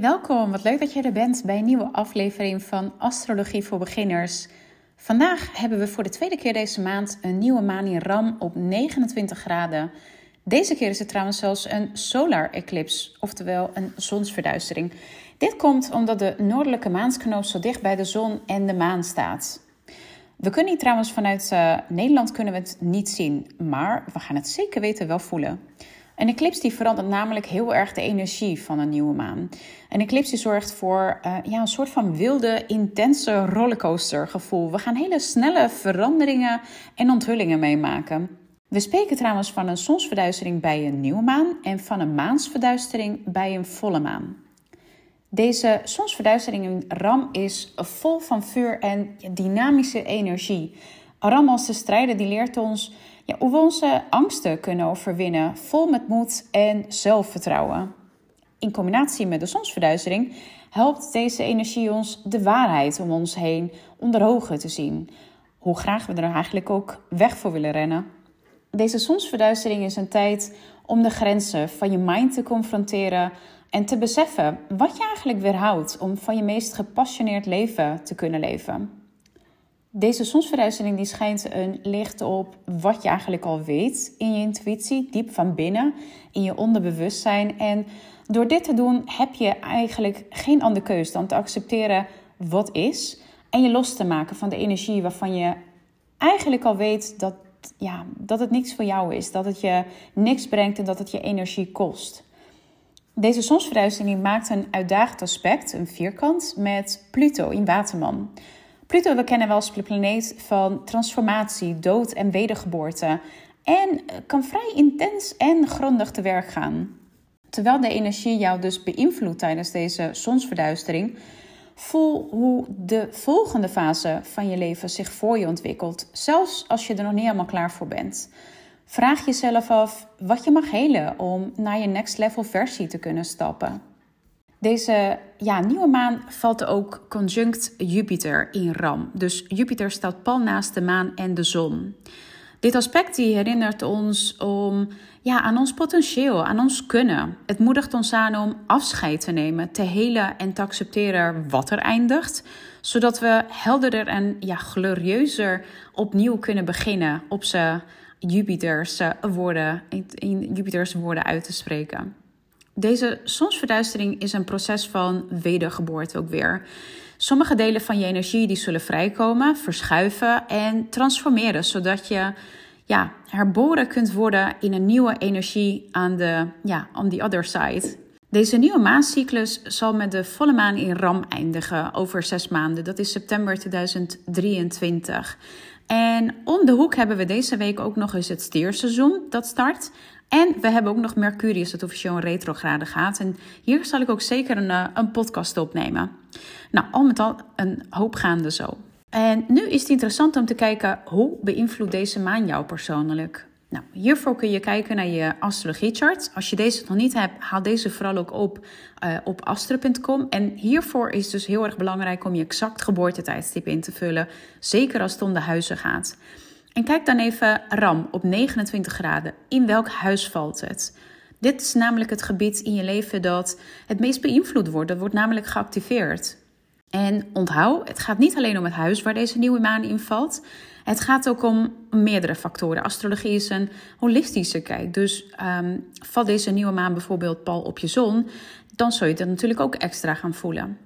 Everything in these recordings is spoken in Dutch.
Welkom, wat leuk dat je er bent bij een nieuwe aflevering van Astrologie voor Beginners. Vandaag hebben we voor de tweede keer deze maand een nieuwe maan in Ram op 29 graden. Deze keer is het trouwens zelfs een solar eclipse, oftewel een zonsverduistering. Dit komt omdat de noordelijke maansknoop zo dicht bij de zon en de maan staat. We kunnen hier trouwens vanuit uh, Nederland kunnen we het niet zien, maar we gaan het zeker weten wel voelen. Een eclipse die verandert namelijk heel erg de energie van een nieuwe maan. Een eclipse zorgt voor uh, ja, een soort van wilde, intense rollercoaster gevoel. We gaan hele snelle veranderingen en onthullingen meemaken. We spreken trouwens van een zonsverduistering bij een nieuwe maan en van een maansverduistering bij een volle maan. Deze zonsverduistering in Ram is vol van vuur en dynamische energie. Ram als de strijder die leert ons ja, hoe we onze angsten kunnen overwinnen, vol met moed en zelfvertrouwen. In combinatie met de zonsverduistering helpt deze energie ons de waarheid om ons heen onder ogen te zien. Hoe graag we er eigenlijk ook weg voor willen rennen. Deze zonsverduistering is een tijd om de grenzen van je mind te confronteren en te beseffen wat je eigenlijk weerhoudt om van je meest gepassioneerd leven te kunnen leven. Deze zonsverduistering die schijnt een licht op wat je eigenlijk al weet in je intuïtie, diep van binnen, in je onderbewustzijn. En door dit te doen heb je eigenlijk geen andere keus dan te accepteren wat is en je los te maken van de energie waarvan je eigenlijk al weet dat, ja, dat het niks voor jou is, dat het je niks brengt en dat het je energie kost. Deze zonsverduistering maakt een uitdagend aspect, een vierkant, met Pluto in Waterman. Pluto, we kennen wel als de planeet van transformatie, dood en wedergeboorte. En kan vrij intens en grondig te werk gaan. Terwijl de energie jou dus beïnvloedt tijdens deze zonsverduistering, voel hoe de volgende fase van je leven zich voor je ontwikkelt, zelfs als je er nog niet helemaal klaar voor bent. Vraag jezelf af wat je mag helen om naar je next level versie te kunnen stappen. Deze ja, nieuwe maan valt ook conjunct Jupiter in Ram. Dus Jupiter staat pal naast de maan en de zon. Dit aspect die herinnert ons om, ja, aan ons potentieel, aan ons kunnen. Het moedigt ons aan om afscheid te nemen, te helen en te accepteren wat er eindigt, zodat we helderder en ja, glorieuzer opnieuw kunnen beginnen op ze Jupiters woorden, in Jupiters woorden uit te spreken. Deze zonsverduistering is een proces van wedergeboorte ook weer. Sommige delen van je energie die zullen vrijkomen, verschuiven en transformeren, zodat je ja, herboren kunt worden in een nieuwe energie aan de ja, on the other side. Deze nieuwe maancyclus zal met de volle maan in Ram eindigen over zes maanden. Dat is september 2023. En om de hoek hebben we deze week ook nog eens het stierseizoen dat start. En we hebben ook nog Mercurius, dat officieel een retrograde gaat. En hier zal ik ook zeker een, eh, een podcast opnemen. Nou, al met al een hoop gaande zo. En nu is het interessant om te kijken hoe beïnvloedt deze maan jou persoonlijk. Nou, hiervoor kun je kijken naar je astrologiechart. Als je deze nog niet hebt, haal deze vooral ook op uh, op astro.com. En hiervoor is het dus heel erg belangrijk om je exact geboortetijdstip in te vullen. Zeker als het om de huizen gaat. En kijk dan even RAM op 29 graden. In welk huis valt het? Dit is namelijk het gebied in je leven dat het meest beïnvloed wordt. Dat wordt namelijk geactiveerd. En onthoud, het gaat niet alleen om het huis waar deze nieuwe maan in valt. Het gaat ook om meerdere factoren. Astrologie is een holistische kijk. Dus um, valt deze nieuwe maan bijvoorbeeld pal op je zon, dan zul je het natuurlijk ook extra gaan voelen.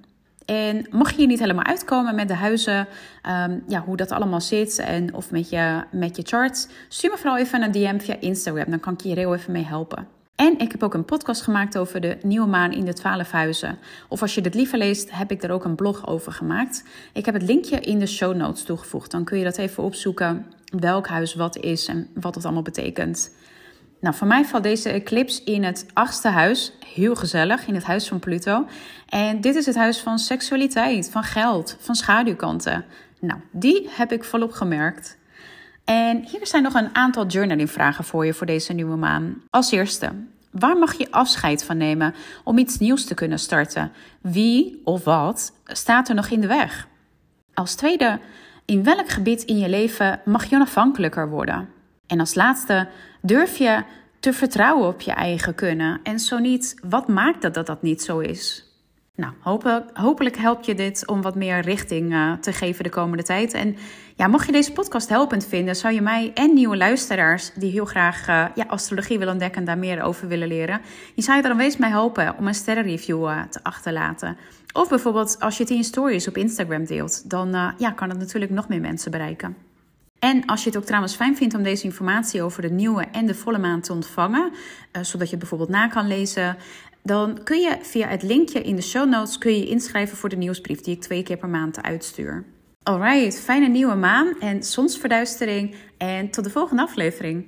En mocht je hier niet helemaal uitkomen met de huizen, um, ja, hoe dat allemaal zit en of met je, met je charts, stuur me vooral even een DM via Instagram. Dan kan ik je hier heel even mee helpen. En ik heb ook een podcast gemaakt over de nieuwe maan in de twaalf huizen. Of als je dit liever leest, heb ik er ook een blog over gemaakt. Ik heb het linkje in de show notes toegevoegd. Dan kun je dat even opzoeken, welk huis wat is en wat het allemaal betekent. Nou, voor mij valt deze eclipse in het achtste huis. Heel gezellig, in het huis van Pluto. En dit is het huis van seksualiteit, van geld, van schaduwkanten. Nou, die heb ik volop gemerkt. En hier zijn nog een aantal journaling-vragen voor je voor deze nieuwe maan. Als eerste, waar mag je afscheid van nemen om iets nieuws te kunnen starten? Wie of wat staat er nog in de weg? Als tweede, in welk gebied in je leven mag je onafhankelijker worden? En als laatste, durf je te vertrouwen op je eigen kunnen? En zo niet, wat maakt dat dat dat niet zo is? Nou, hopelijk, hopelijk helpt je dit om wat meer richting uh, te geven de komende tijd. En ja, mocht je deze podcast helpend vinden, zou je mij en nieuwe luisteraars die heel graag uh, ja, astrologie willen ontdekken en daar meer over willen leren, je zou je dan wees mij helpen om een sterrenreview uh, te achterlaten. Of bijvoorbeeld als je het in stories op Instagram deelt, dan ja, kan het natuurlijk nog meer mensen bereiken. En als je het ook trouwens fijn vindt om deze informatie over de nieuwe en de volle maan te ontvangen, zodat je het bijvoorbeeld na kan lezen, dan kun je via het linkje in de show notes kun je, inschrijven voor de nieuwsbrief die ik twee keer per maand uitstuur. Alright, fijne nieuwe maan en zonsverduistering en tot de volgende aflevering.